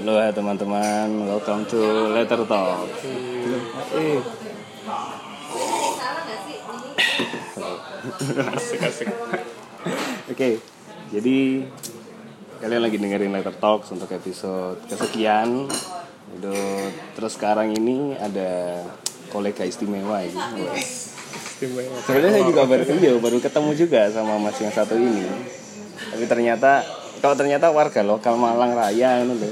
Halo ya teman-teman, welcome to Letter Talk. Eh, asik asik Oke, jadi kalian lagi dengerin Letter Talks untuk episode kesekian. Udah, terus sekarang ini ada kolega istimewa ini. istimewa Sebenarnya saya juga baru iya, baru ketemu juga sama Mas yang satu ini. Tapi ternyata kalau ternyata warga lokal Malang Raya gitu.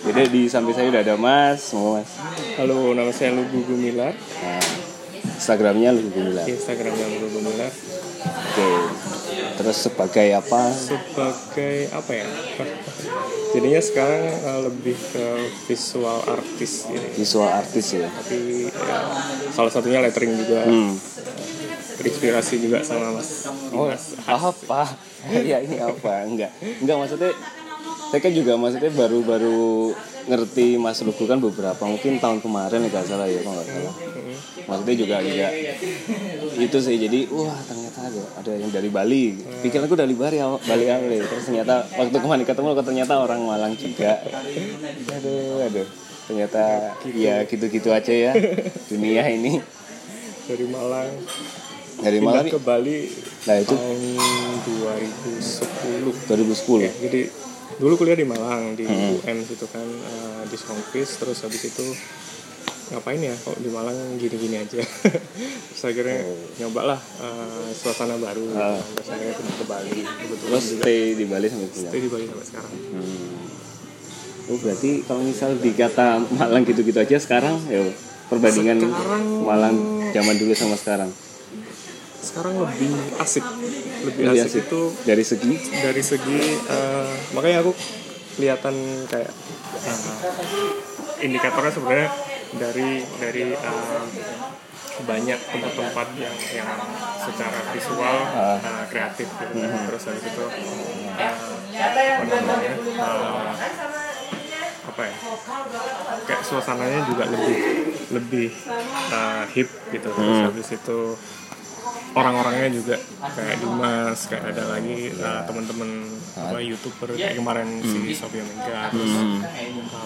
Jadi di samping saya udah ada Mas, semua Mas. halo nama saya Lugu Gumilar Nah, Instagramnya lu bilang. Instagramnya Lugu Gumilar Oke. Terus sebagai apa? sebagai apa ya jadinya sekarang uh, lebih ke visual artis ini Visual artis ya. tapi ya, salah satunya lettering juga Hmm. terinspirasi juga sama Mas Oh, Dimas. apa? ya ini apa? Enggak. Enggak maksudnya saya kan juga maksudnya baru-baru ngerti Mas Lugu kan beberapa mungkin tahun kemarin nggak salah ya kalau nggak salah. Maksudnya juga juga itu sih jadi wah ternyata ada ada yang dari Bali. Pikiranku dari Bali Bali awal. Terus ternyata waktu kemarin ketemu kok ternyata orang Malang juga. Aduh, aduh. Ternyata ya gitu-gitu aja ya dunia ini dari Malang dari Malang ke Bali nah itu tahun 2010 2010 Ya, jadi dulu kuliah di Malang di UM situ kan eh, di Songkis terus habis itu ngapain ya kok di Malang gini-gini aja? Terus akhirnya nyoba lah eh, suasana baru terus akhirnya pindah ke Bali. Kebetulan terus stay di Bali sampai pulang stay di Bali sampai sekarang. Oh berarti kalau misal dikata Malang gitu-gitu aja sekarang ya perbandingan Sekarang- Malang zaman dulu sama sekarang sekarang lebih asik. Lebih, Lebih asik, asik. itu dari segi? dari segi eh, makanya aku kelihatan kayak eh, indikatornya sebenarnya dari dari eh, banyak tempat-tempat yang yang secara visual eh, kreatif gitu. terus habis itu apa namanya eh, apa ya kayak suasananya juga lebih lebih eh, hip gitu. Terus habis itu orang-orangnya juga kayak Dimas kayak ada lagi uh, teman-teman apa youtuber kayak kemarin si Sophia Mega terus uh,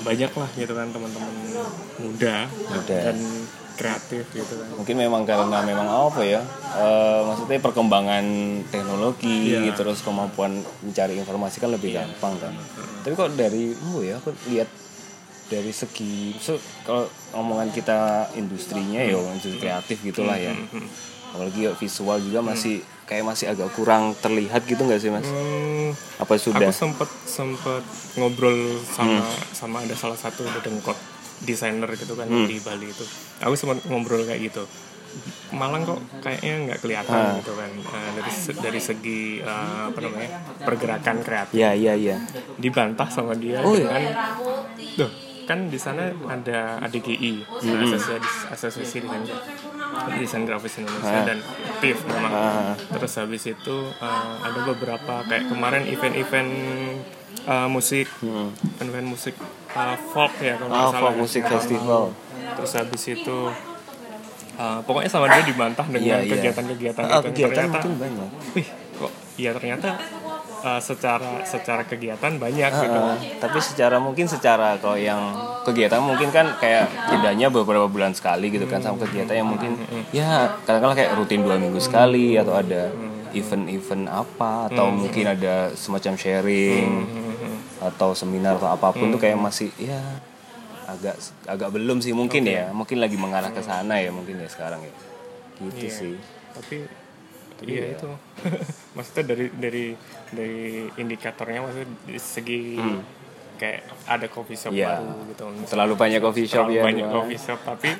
banyak lah gitu kan teman-teman muda, Muda. dan kreatif gitu kan. Mungkin memang karena memang apa ya eh, maksudnya perkembangan teknologi Iya. terus kemampuan mencari informasi kan lebih gampang kan. Tapi kok dari oh ya aku lihat dari segi so, kalau omongan kita industrinya ya industri kreatif gitulah ya apalagi ya visual juga masih kayak masih agak kurang terlihat gitu nggak sih mas? Hmm, apa sudah? aku sempet sempet ngobrol sama sama ada salah satu dedengkot desainer gitu kan di Bali itu. Aku sempat ngobrol kayak gitu. Malang kok kayaknya nggak kelihatan gitu kan. Eh, dari dari segi eh, apa namanya pergerakan kreatif. Ya ya ya. Dibantah sama dia Oh, dengan Duh, kan. Di sana ada ADGI asosiasi asosiasi desain desain grafis Indonesia dan PIF memang. Terus habis itu uh, ada beberapa kayak kemarin event-event uh, musik event-event musik uh, folk ya kalau ah salah folk ya. musik festival. Terus habis itu uh, pokoknya sama dia dibantah dengan Iya, iya. kegiatan-kegiatan Ah, itu. kegiatan ternyata mungkin banyak. Wih kok? Ya ternyata uh, secara secara kegiatan banyak gitu. Ah, tapi secara mungkin secara kalau yang kegiatan mungkin kan kayak jedanya beberapa bulan sekali gitu kan sama kegiatan yang mungkin ya kadang-kadang kayak rutin dua minggu sekali atau ada event-event apa atau mungkin ada semacam sharing atau seminar atau apa pun tuh kayak masih ya agak agak belum sih mungkin ya. Mungkin lagi mengarah ke sana ya mungkin ya sekarang ya. Gitu Iya. sih. Tapi iya itu. Maksudnya dari dari dari indikatornya maksudnya dari segi kayak ada coffee shop Iya. baru gitu. Misalnya terlalu banyak coffee shop terlalu ya banyak Mas. coffee shop tapi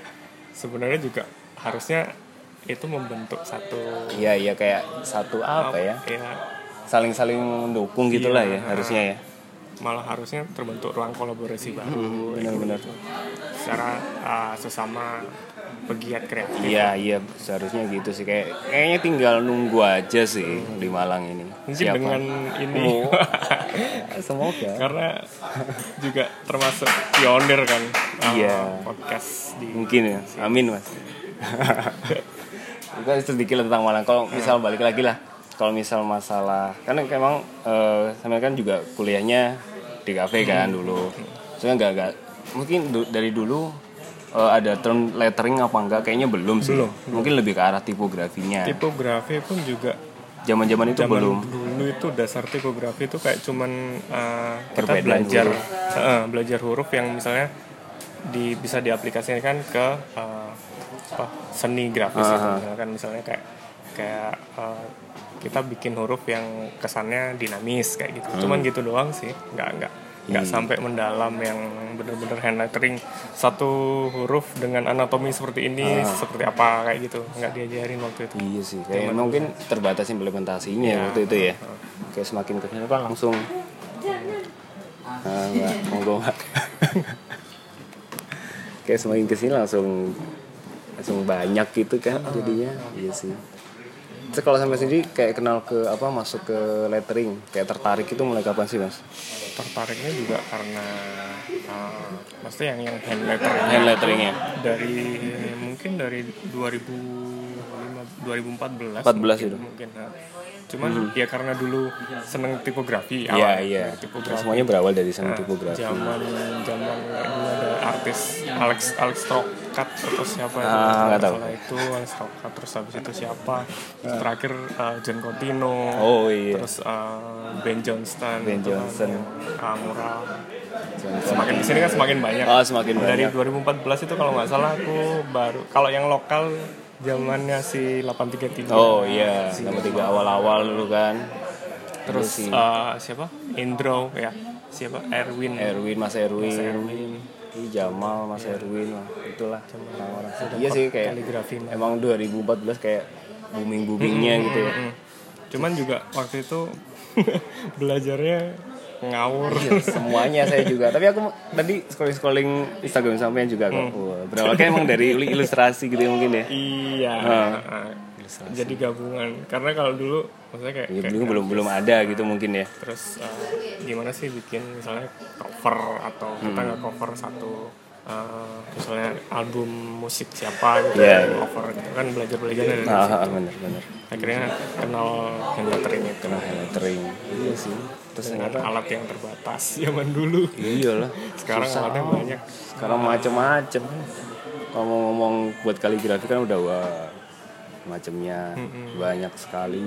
sebenarnya juga harusnya itu membentuk satu iya iya kayak satu apa ya? Ya saling-saling mendukung gitulah ya harusnya ya. Malah harusnya terbentuk ruang kolaborasi baru benar-benar. Secara uh, sesama pegiat kreatif. Iya iya seharusnya gitu sih. Kayak kayaknya tinggal nunggu aja sih di Malang ini. Mungkin dengan ini. Oh. semoga. Karena juga termasuk pionir kan uh, Iya. podcast di mungkin ya. Amin mas. Bukan sedikit tentang Malang. Kalau misal balik lagi lah. Kalau misal masalah karena emang eh, sambil kan juga kuliahnya di kafe kan dulu. Soalnya nggak nggak mungkin du- dari dulu eh, ada term lettering apa enggak kayaknya belum sih. Belum, Mungkin lebih ke arah tipografinya. tipografi pun juga Zaman-zaman itu zaman belum. dulu itu dasar tipografi itu kayak cuman uh, kita Perbedaan belajar huruf. uh, belajar huruf yang misalnya di bisa diaplikasikan ke uh, apa seni grafis gitu. Aha. misalkan misalnya kayak kayak uh, kita bikin huruf yang kesannya dinamis kayak gitu Hmm. cuman gitu doang sih nggak nggak nggak sampai mendalam yang bener-bener hand lettering satu huruf dengan anatomi seperti ini Ah. seperti apa kayak gitu. Nggak diajarin waktu itu. Iya sih, kayak mungkin terbatas implementasinya Iya. waktu itu ya. Kayak semakin ke sini apa langsung. Ah, enggak, monggo Mbak. kayak semakin ke sini langsung langsung banyak gitu kan jadinya. Iya sih kalau sampai sendiri kayak kenal ke apa masuk ke lettering kayak tertarik itu mulai kapan sih mas? tertariknya juga karena uh, maksudnya yang yang hand lettering Hand letteringnya dari mungkin dari 2005 2014 14 itu. mungkin nah. cuman ya karena dulu seneng tipografi awal iya. dari tipografi Semuanya berawal dari senang Nah, tipografi. zaman zaman dulu ada artis Alex Alex Terus siapa itu Ah, nggak tahu. Itu Alex terus habis itu siapa Terus terakhir uh, John Contino Oh iya. terus uh, Ben Johnston Ben itu kan, Johnston. uh, mural semakin ke sini kan semakin banyak Oh semakin dari banyak. 2014 itu kalau nggak salah aku baru kalau yang lokal zamannya si 833 Oh iya, nama tiga awal-awal dulu kan. terus sih. uh, siapa Indro ya siapa Erwin Erwin, Mas Erwin. Mas Erwin Ih, Jamal, Mas Erwin lah, itulah orang-orang. Iya sih kayak kaligrafi emang 2014 kayak booming boomingnya gitu ya. Mm. cuman juga waktu itu belajarnya ngawur Semuanya saya juga. Tapi aku tadi scrolling scrolling Instagram sampean juga kok. Wah, berawal kan emang dari ilustrasi gitu ya mungkin ya. iya Ah. Jadi gabungan karena kalau dulu maksudnya kayak, Ya, kayak dulu belum belum ada gitu mungkin ya. terus uh, gimana sih bikin misalnya cover atau kita Hmm. nggak cover satu uh, misalnya album musik siapa gitu Iya, iya. cover gitu kan belajar belajar dari Ah, situ ah, bener bener. akhirnya kenal hand lettering itu Kena lettering. Iya sih. Terus dengan alat yang terbatas zaman dulu iya lah. sekarang Susah. alatnya banyak Sekarang macem-macem. Ngomong-ngomong buat kaligrafi kan udah wah macemnya banyak sekali.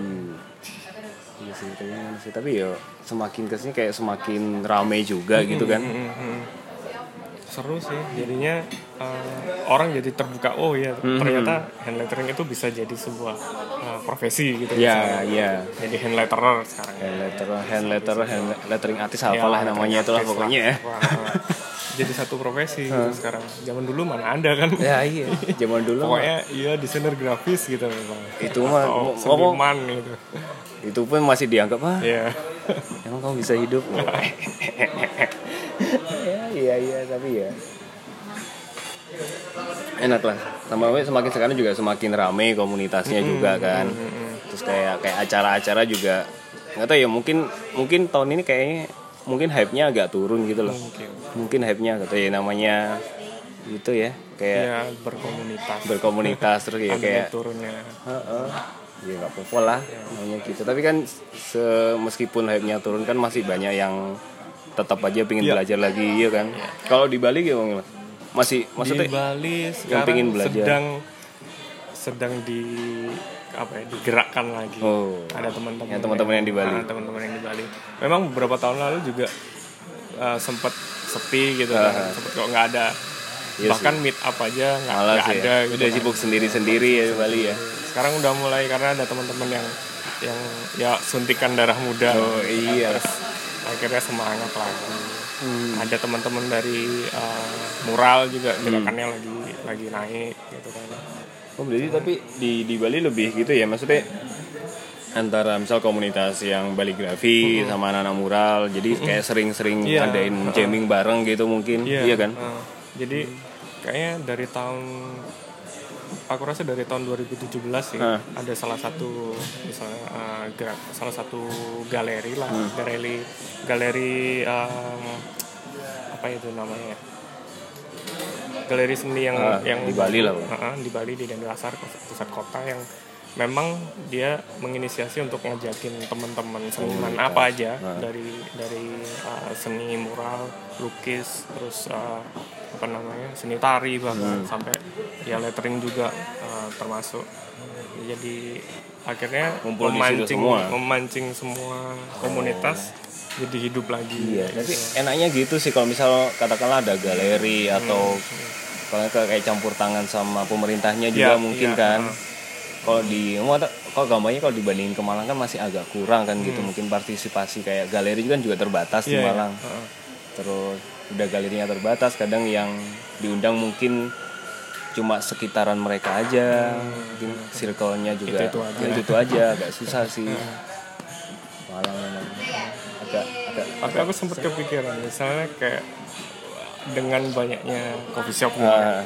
Iya sih kayaknya sih tapi ya semakin ke sini kayak semakin rame juga gitu kan. Mhm. seru sih jadinya uh, orang jadi terbuka oh ya Hmm, ternyata hand lettering itu bisa jadi sebuah uh, profesi gitu Iya iya. jadi hand letterer sekarang Hand letter, hand letter, hand lettering artis Ya, apalah namanya itulah pokoknya ya. Jadi satu profesi gitu sekarang. Zaman dulu mana ada kan? Ya iya. Zaman dulu mah. Pokoknya iya desainer grafis gitu memang. Itu mah seniman gitu. Itu pun masih dianggap ah ya emang kamu bisa hidup? Ya iya iya tapi ya. Enak lah. Sama semakin sekarang juga semakin rame komunitasnya juga kan. terus kayak kayak acara-acara juga. Nggak tahu ya mungkin mungkin tahun ini kayaknya mungkin hype-nya agak turun gitu loh mungkin mungkin hype-nya atau ya namanya itu ya kayak ya berkomunitas berkomunitas terus ya kayak turunnya Heeh. ya nggak apa-apa lah namanya gitu tapi kan se meskipun hype-nya turun kan masih banyak yang tetap aja pengen Iya. belajar lagi ya kan kalau di Bali gimana Mas? masih di maksudnya Bali pengen sekarang belajar. sedang sedang di apa ya digerakkan lagi. Oh ada teman-teman Ya, teman-teman yang di Bali. Ah, teman-teman yang di Bali. Memang beberapa tahun lalu juga uh, sempat sepi gitu kan. Ah. sempat kok nggak ada. Iya bahkan meet up aja nggak ya. ada gitu udah kan. sibuk sendiri-sendiri ya di Bali ya. Sekarang udah mulai karena ada teman-teman yang yang ya suntikan darah muda. Oh iya. Terus akhirnya semangat lagi. Hmm. ada teman-teman dari uh, mural juga gerakannya lagi lagi naik gitu kan oh berarti tapi di di Bali lebih gitu ya maksudnya antara misal komunitas yang baligrafi sama anak-anak mural jadi kayak sering-sering Iya. adain jamming bareng gitu mungkin iya, kan uh, jadi kayaknya dari tahun aku rasa dari tahun 2017 sih Ah. ada salah satu misalnya uh, gerak salah satu galeri lah Hmm. galeri galeri um, apa itu namanya ya? Galeri seni yang Ah, yang di Bali lah, Bang. Uh-uh, di Bali di Denpasar pusat kota yang memang dia menginisiasi untuk ngajakin teman-teman seniman apa aja dari dari uh, seni mural lukis terus uh, apa namanya seni tari bahkan sampai ya lettering juga uh, termasuk. Jadi akhirnya memancing semua. memancing semua komunitas jadi hidup lagi Iya, tapi enaknya gitu sih kalau misal katakanlah ada galeri atau kalau ke- kayak campur tangan sama pemerintahnya juga Iya, mungkin iya, kan. heeh. Kalau di kalau gampangnya kalau dibandingin ke Malang kan masih agak kurang kan gitu mungkin partisipasi kayak galeri kan juga terbatas di Hmm. Iya, iya, Malang. heeh. Terus udah galerinya terbatas kadang yang diundang mungkin cuma sekitaran mereka aja mungkin circle-nya juga Hmm. Itu-itu aja. ya, itu aja agak susah sih Malang memang agak agak tapi aku sempat kepikiran misalnya kayak dengan banyaknya coffee shop nih, Ah.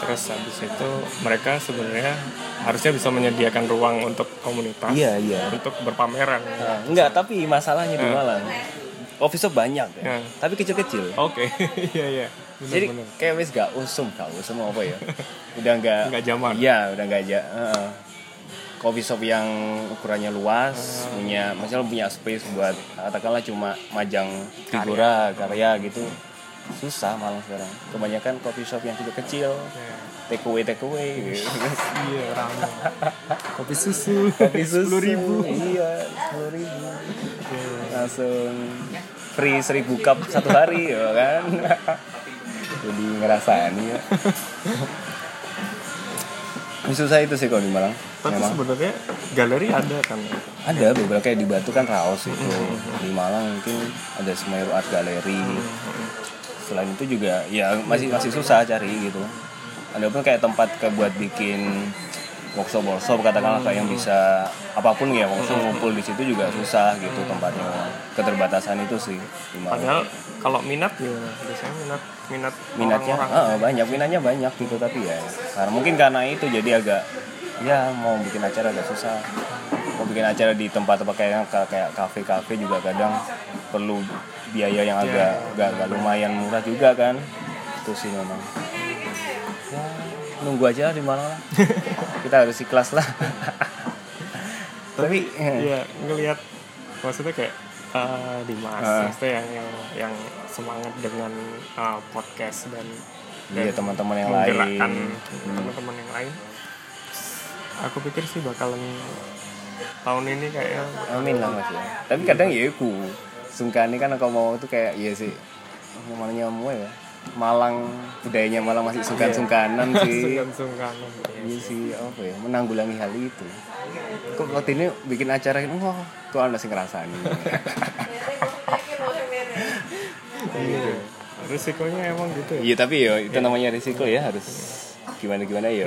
terus habis itu mereka sebenarnya harusnya bisa menyediakan ruang untuk komunitas Iya, iya. untuk berpameran Nah, enggak, tapi masalahnya di Malang. Coffee shop banyak ya. Ya. Tapi kecil-kecil. oke iya iya Bener, Jadi bener. kayak wis gak usum, gak usum apa ya. Udah enggak Nggak zaman. Iya, udah enggak aja. Heeh. Coffee shop yang ukurannya luas, Ah. punya misalnya punya space buat katakanlah cuma majang figura, karya gitu. Susah Malang sekarang. Kebanyakan coffee shop yang kecil-kecil, Ya. take away take away. gitu. iya ramai kopi susu Kopi susu. sepuluh ribu Iya, sepuluh ribu. Langsung free seribu cup satu hari ya kan. Jadi ngerasain ya. Susah itu sih kalau di Malang. tapi Memang sebenarnya galeri ada kan ada beberapa kayak di Batu kan Raos itu. Di Malang mungkin ada Semeru Art Gallery. Selain itu juga ya masih masih susah cari gitu. Ada pun kayak tempat ke buat bikin workshop workshop katakanlah kayak yang bisa apa pun ya workshop ngumpul di situ juga susah gitu tempatnya keterbatasan itu sih di Malang. padahal kalau minat gimana biasanya minat minat minatnya? orang-orang. Eh, banyak. Minatnya banyak gitu tapi ya karena mungkin karena itu jadi agak ya mau bikin acara agak susah. Mau bikin acara di tempat-tempat kayak kayak kafe-kafe juga kadang perlu biaya yang agak agak, agak lumayan murah juga kan. Itu sih memang. Ya nunggu aja di mana lah. Kita harus ikhlas lah. Tapi Iya, ngelihat maksudnya kayak uh, Dimas, Ah. maksudnya yang yang yang semangat dengan uh, podcast dan iya teman-teman yang menggerakkan lain teman-teman yang lain. Aku pikir sih bakalan tahun ini kayaknya Amin lah mas ya. Tapi kadang ya aku sungkani kan aku mau tuh kayak iya sih namanya mau ya Malang budayanya Malang masih sungkan-sungkanan sih. sungkan-sungkanan. Iya sih apa ya menanggulangi hal itu. Kok waktu ini bikin acara ini wah kok anda sih ngerasain Iya. Risikonya emang gitu ya. Iya tapi ya itu namanya risiko ya harus gimana gimana ya.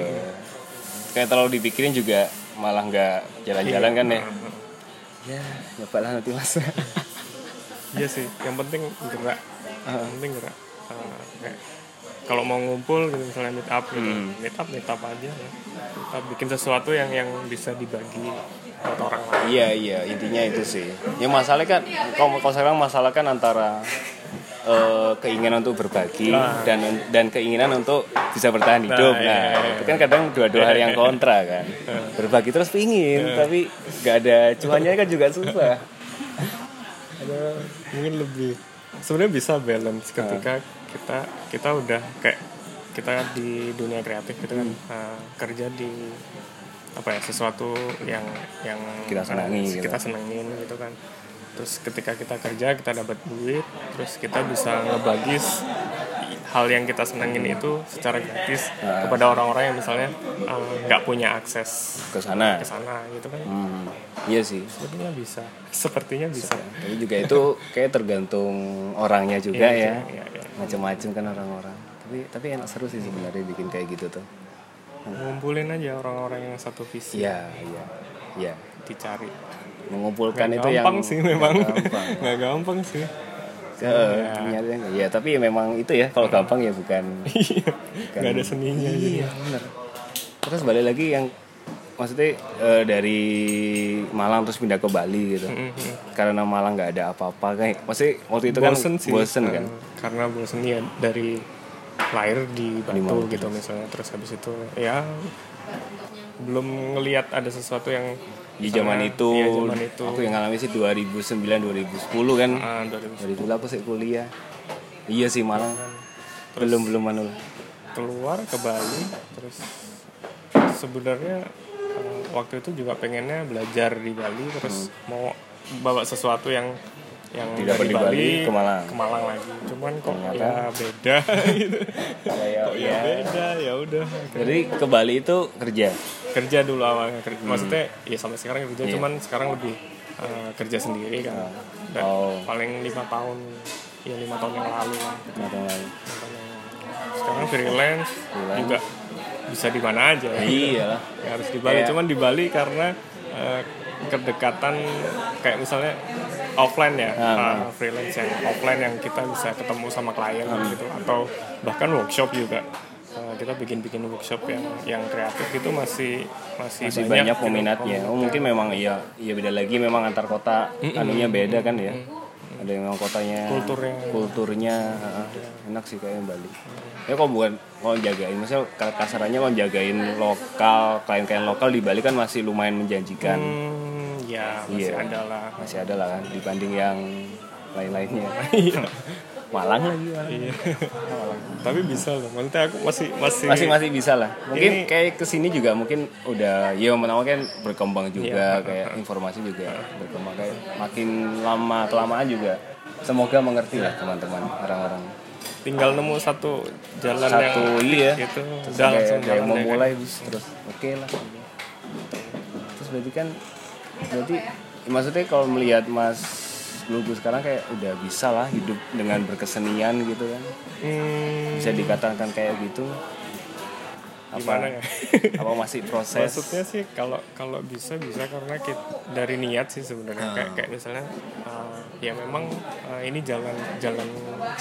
Kayak terlalu dipikirin juga malah nggak jalan-jalan kan ya. Ya nyoba lah nanti mas. Iya sih, yang penting gerak. Yang penting gerak. Uh, kayak kalau mau ngumpul gitu misalnya meet up gitu, Hmm. meet up meet up aja ya. Kita bikin sesuatu yang yang bisa dibagi buat orang lain. Iya iya intinya itu sih. Ya masalahnya kan kalau kalau sekarang masalah kan antara eh, keinginan untuk berbagi dan dan keinginan untuk bisa bertahan hidup. Nah, Nah, iya, iya, itu kan kadang dua-dua hal yang kontra kan. Berbagi terus pingin tapi nggak ada cuannya kan juga susah. ada mungkin lebih sebenarnya bisa balance ketika kita kita udah kayak kita di dunia kreatif gitu kan uh, kerja di apa ya sesuatu yang yang Kita senangi uh, gitu. kita senengin gitu kan terus ketika kita kerja kita dapat duit terus kita bisa ngebagi hal yang kita senengin itu secara gratis Nah. kepada orang-orang yang misalnya uh, nggak punya akses Ke sana. ke sana gitu kan Hmm, iya sih. sepertinya bisa sepertinya bisa Tapi juga itu kayak tergantung orangnya juga ya. Iya, iya. Macam-macam kan orang-orang. Tapi tapi enak seru sih sebenarnya bikin kayak gitu tuh. ngumpulin aja orang-orang yang satu visi Iya iya iya. dicari Mengumpulkan Nggak itu yang gampang sih memang nggak gampang. nggak gampang sih Ke, ya tapi memang itu ya kalau gampang ya bukan Iya. nggak ada seninya iya bener terus balik lagi yang maksudnya eh, dari Malang terus pindah ke Bali gitu Mhm. karena Malang nggak ada apa-apa kayak maksudnya waktu itu kan bosen sih bosen kan karena bosen ya dari lahir di Batu Malang gitu misalnya. Terus habis itu ya belum ngelihat ada sesuatu yang di zaman itu, iya, zaman itu. aku yang ngalamin sih 2009 2010 kan. Ah, 2000 dari dulu aku sih kuliah. Iya sih malah belum belum anu keluar ke Bali terus sebenarnya eh, waktu itu juga pengennya belajar di Bali terus mau bawa sesuatu yang yang Tidak dari di Bali, ke Malang. ke Malang lagi. Cuman kok Ternyata. ya beda gitu. Kayak ya beda ya udah. Jadi ke Bali itu kerja? Kerja dulu awalnya kerja. Maksudnya ya sampai sekarang kerja cuman sekarang lebih eh, kerja sendiri kan. Dan Oh. paling lima tahun ya lima tahun yang lalu lah. Atau lain sekarang freelance juga bisa di mana aja. Iya lah. Ya harus di Bali. Kayak- cuman di Bali karena eh, kedekatan kayak misalnya offline ya Ah, eh, freelance yang offline yang kita bisa ketemu sama klien gitu atau bahkan workshop juga. Eh, kita bikin-bikin workshop yang yang kreatif itu masih masih, masih banyak gitu. peminatnya. Oh mungkin memang iya iya beda lagi memang antar kota. Anunya beda kan ya? Ada yang memang kotanya Kulturnya. kulturnya ha, enak sih kayaknya Bali. Ya kok bukan kalau jagain ka- kasarannya kalau jagain lokal klien-klien lokal di Bali kan masih lumayan menjanjikan. Hmm, ya masih Iya. ada lah masih ada lah kan dibanding yang lain-lainnya Iya. Malang lagi Malang. Iya. tapi bisa loh maksudnya aku masih masih masih masih bisa lah mungkin Ini- kayak ke sini juga mungkin udah ya pertama kan berkembang Iya. juga kayak informasi juga berkembang kayak makin lama kelamaan juga semoga mengerti lah teman-teman orang-orang tinggal nemu satu jalan satu yang iya itu terus udah kayak, langsung kayak kan. mulai bis, terus oke lah terus berarti kan berarti maksudnya kalau melihat Mas Lugu sekarang kayak udah bisa lah hidup dengan berkesenian gitu kan. Hmm, bisa dikatakan kayak gitu gimana ya apa masih proses maksudnya sih kalau kalau bisa bisa karena kita, dari niat sih sebenarnya Ah. kayak kayak misalnya uh, ya memang uh, ini jalan jalan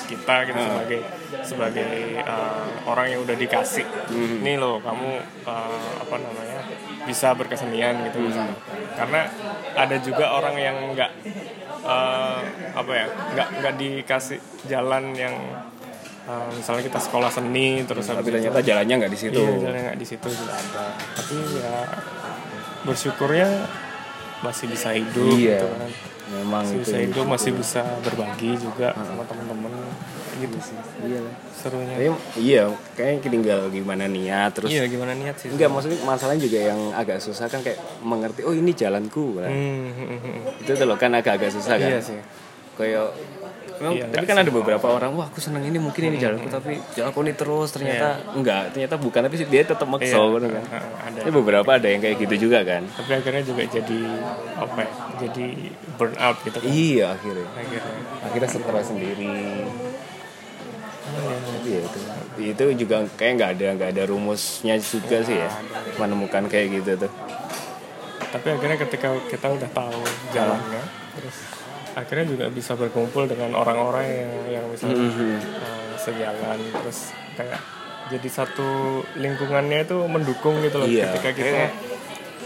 kita gitu Ah. sebagai sebagai uh, orang yang udah dikasih Hmm. nih loh kamu uh, apa namanya bisa berkesenian gitu Hmm. misalnya karena ada juga orang yang nggak uh, apa ya nggak nggak dikasih jalan yang uh, misalnya kita sekolah seni terus habis tapi itu- ternyata jalannya nggak di situ Iya, jalan nggak di situ juga ada. Tapi ya bersyukurnya masih bisa hidup Iya. gitu kan. memang Masih itu bisa hidup, masih bisa berbagi juga sama teman-teman gitu sih. iya Serunya. Tapi iya kayaknya tinggal gimana niat terus Iya, gimana niat sih? enggak maksudnya masalahnya juga yang agak susah kan kayak mengerti oh ini jalanku kan. Hmm, hmm, hmm, hmm. itu tuh loh kan agak-agak susah kan Iya sih. kayak memang- Iya, tapi kan ada beberapa orang wah aku seneng ini mungkin ini jalanku tapi jalanku ini terus ternyata enggak ternyata bukan tapi dia tetap maksa Iya, gitu kan? Ada. Tapi beberapa ada yang kayak gitu juga kan? Tapi akhirnya juga jadi apa ya? Jadi burn out gitu kan. iya akhirnya. Akhirnya. akhirnya stres sendiri. Iya. Itu. Itu juga kayak nggak ada nggak ada rumusnya juga sih ya menemukan kayak gitu tuh. Tapi akhirnya ketika kita udah tahu jalannya, terus akhirnya juga bisa berkumpul dengan orang-orang yang yang misalnya Mhm. uh, sejalan terus kayak jadi satu lingkungannya itu mendukung gitu loh. Iya. ketika kita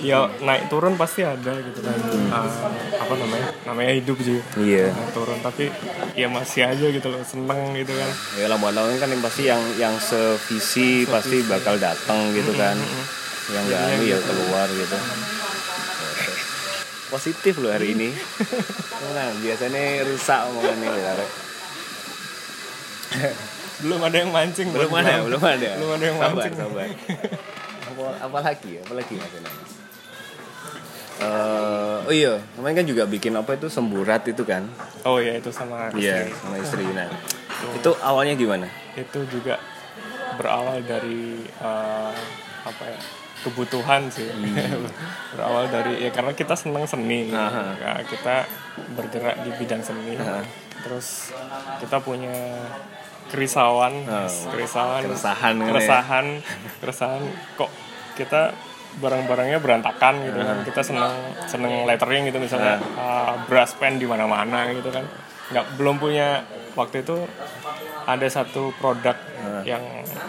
ya naik turun pasti ada gitu kan. Uh, apa namanya? Namanya hidup juga iya. Naik turun tapi ya masih aja gitu loh seneng gitu kan. Ya lama-lama kan yang pasti yang yang sevisi pasti bakal datang gitu kan. yang nggak ya keluar gitu positif loh hari ini nah biasanya rusak omongannya ya Rek. belum ada yang mancing belum ada gua. belum ada Belum ada yang sabar mancing. sabar apa, apa lagi ya apa lagi mas Enang? Eh, oh iya kemarin kan juga bikin apa itu semburat itu kan oh ya itu sama iya istri. sama istri nah itu awalnya gimana itu juga berawal dari uh, apa ya kebutuhan sih. Berawal dari ya karena kita senang seni. Aha. Ya, kita bergerak di bidang seni. Aha. terus kita punya kerisauan. Oh. kerisauan. Keresahan kan ya? keresahan. Keresahan. Kok kita barang-barangnya berantakan gitu kan. Kita seneng seneng lettering gitu misalnya. Uh, brush pen di mana-mana gitu kan. Nggak belum punya. Waktu itu ada satu produk yang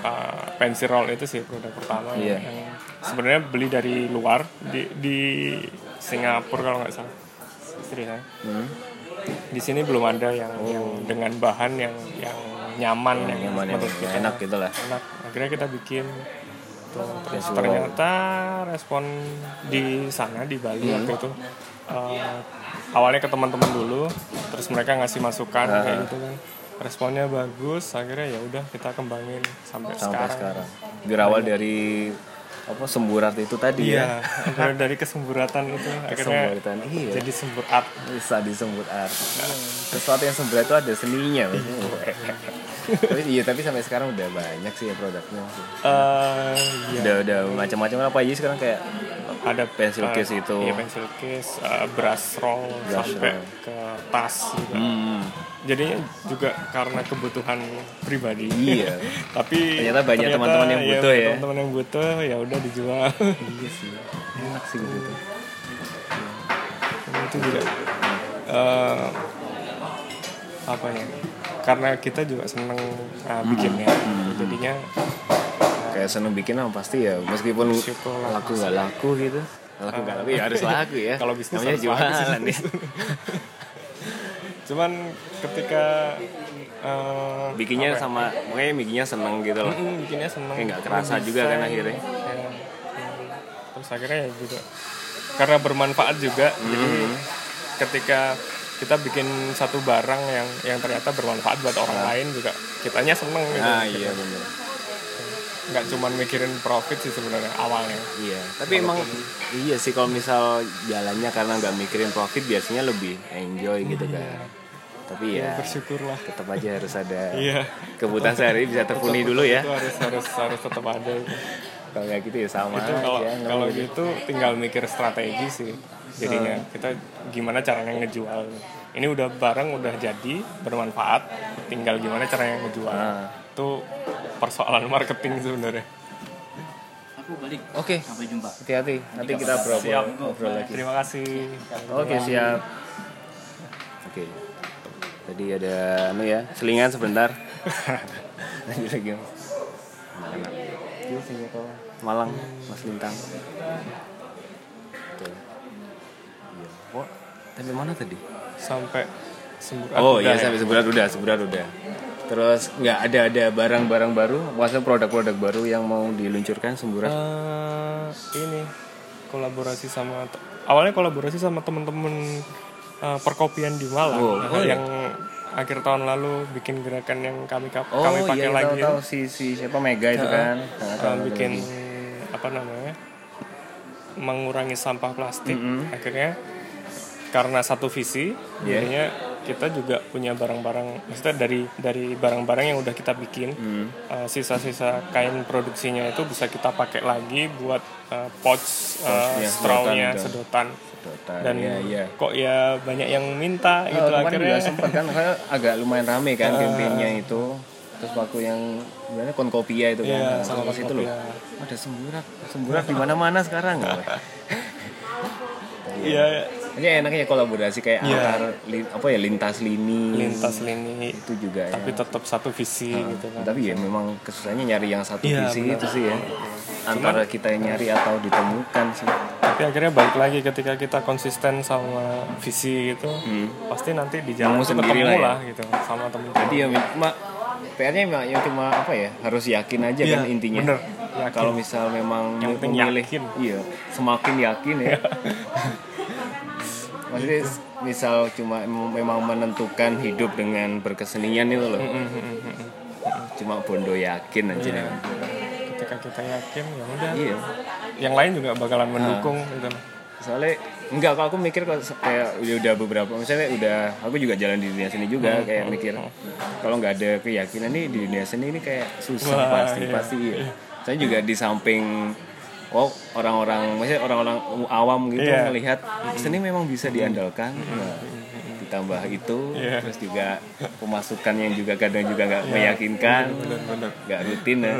uh, pensil roll itu sih produk pertama Iya. yang sebenarnya beli dari luar di di Singapura kalau nggak salah. Istri saya. Hmm. di sini belum ada yang, yang dengan bahan yang yang nyaman yang nyaman yang menurut kita enak gitu lah. Enak. Akhirnya kita bikin. Terus ternyata respon di sana di Bali Hmm. waktu itu eh, awalnya ke teman-teman dulu terus mereka ngasih masukan Ah. kayak gitu kan. Responnya bagus akhirnya ya udah kita kembangin sampai, sampai sekarang, sekarang. Dari apa semburat itu tadi iya ya dari, dari kesemburatan itu akhirnya Kesemburatan, iya. jadi sembur art bisa disebut art sesuatu yang semburat itu ada seninya Mas. tapi iya tapi sampai sekarang udah banyak sih ya produknya sih. Eh, iya. udah udah macam-macam apa aja sekarang kayak ada pensil eh, case itu. iya pensil case eh, brush roll Brush sampai roll. ke tas juga. Hmm, jadinya juga karena kebutuhan pribadi. Iya. tapi Ternyata banyak teman-teman yang iya, butuh ya. teman-teman yang butuh ya udah dijual. Iya sih. Enak sih gitu itu. Juga eh, apa ya? Karena kita juga seneng uh, bikinnya. Hmm. jadinya kayak seneng bikin apa pasti ya. Meskipun Bersyukur lah. laku nggak laku gitu. Laku nggak laku ya harus laku ya. Kalau bisnis namanya jualan ya. Cuman ketika eh, bikinnya ya, sama makanya bikinnya seneng gitu loh. Mm, bikinnya seneng. Kayak nggak kerasa juga kan akhirnya. Ya, ya. terus akhirnya ya juga karena bermanfaat juga. Jadi Hmm. ketika kita bikin satu barang yang yang ternyata bermanfaat buat orang lain juga kitanya seneng gitu. Nah iya benar nggak cuma mikirin profit sih sebenarnya awalnya. Iya, tapi emang iya sih kalau misal jalannya karena nggak mikirin profit biasanya lebih enjoy gitu kan. Tapi ya bersyukurlah. tetap aja harus ada iya. kebutuhan sehari bisa terpenuhi dulu ya. harus harus harus tetap ada. Kalau nggak gitu ya sama itu kalau nggak kalau mau gitu tinggal mikir strategi sih jadinya. Kita gimana caranya ngejual. Ini udah barang udah jadi bermanfaat tinggal gimana caranya ngejual. Nah. itu persoalan marketing sebenarnya Aku balik. Oke, Sampai jumpa. hati-hati. Nanti kita Siap. ngobrol, ngobrol lagi. terima kasih Oke, siap. Oke. Tadi ada anu ya, selingan sebentar. Lanjut lagi. Malang, Mas Lintang. Tuh. Iya. Oh, sampai mana tadi? sampai semburat Oh iya ya? sampai sebulan udah, sebulan udah. Terus nggak ada ada barang-barang baru, maksudnya produk-produk baru yang mau diluncurkan semburat. Eh, ini kolaborasi sama awalnya kolaborasi sama temen-temen eh, perkopian di Malang Oh, Nah, oh iya. yang akhir tahun lalu bikin gerakan yang kami Oh kami iya, pakai tahu lagi tahu si si siapa Mega itu kan. Nah, Eh, tahu, tahu, bikin tahu. apa namanya mengurangi sampah plastik Mm-mm. akhirnya karena satu visi Iya. jadinya kita juga punya barang-barang maksudnya dari dari barang-barang yang udah kita bikin Hmm. eh, sisa-sisa kain produksinya itu bisa kita pakai lagi buat eh, pouch Pouchnya, straw-nya sedotan, sedotan dan iya, iya. kok ya banyak yang minta Oh, gitu akhirnya juga sempat kan agak lumayan rame kan campaignnya itu. Terus waktu yang sebenarnya konkopia itu kan. Iya, sama terus itu loh. Ada semburat, semburat di mana-mana sekarang. iya Ini enaknya kolaborasi kayak Iya. antar li- apa ya lintas lini. lintas lini itu juga ya. tapi tetap satu visi gitu kan Tapi ya memang kesusahannya nyari yang satu Iya, visi benar. itu sih ya. Antara kita yang nyari atau ditemukan sih. tapi akhirnya balik lagi ketika kita konsisten sama visi itu pasti nanti di jalan itu Hmm. ketemu lah ya. lah gitu sama temen Jadi ya cuma PR-nya memang yang cuma apa ya harus yakin aja Iya, kan intinya. bener. Kalau misal memang Yang memilih, yakin. iya semakin yakin ya. Maksudnya misal cuma memang menentukan hidup dengan berkesenian itu loh. Cuma bondo yakin aja. Iya. ketika kita yakin ya udah Iya. yang lain juga bakalan mendukung gitu soalnya enggak kalau aku mikir kok kayak udah udah beberapa misalnya udah aku juga jalan di dunia seni juga kayak mikir kalau nggak ada keyakinan nih di dunia seni ini kayak susah Wah, pasti iya. pasti iya. saya juga di samping oh orang-orang maksudnya orang-orang awam gitu Iya. melihat seni memang bisa diandalkan Nah, ditambah itu Iya. terus juga pemasukan yang juga kadang juga nggak meyakinkan nggak rutin ya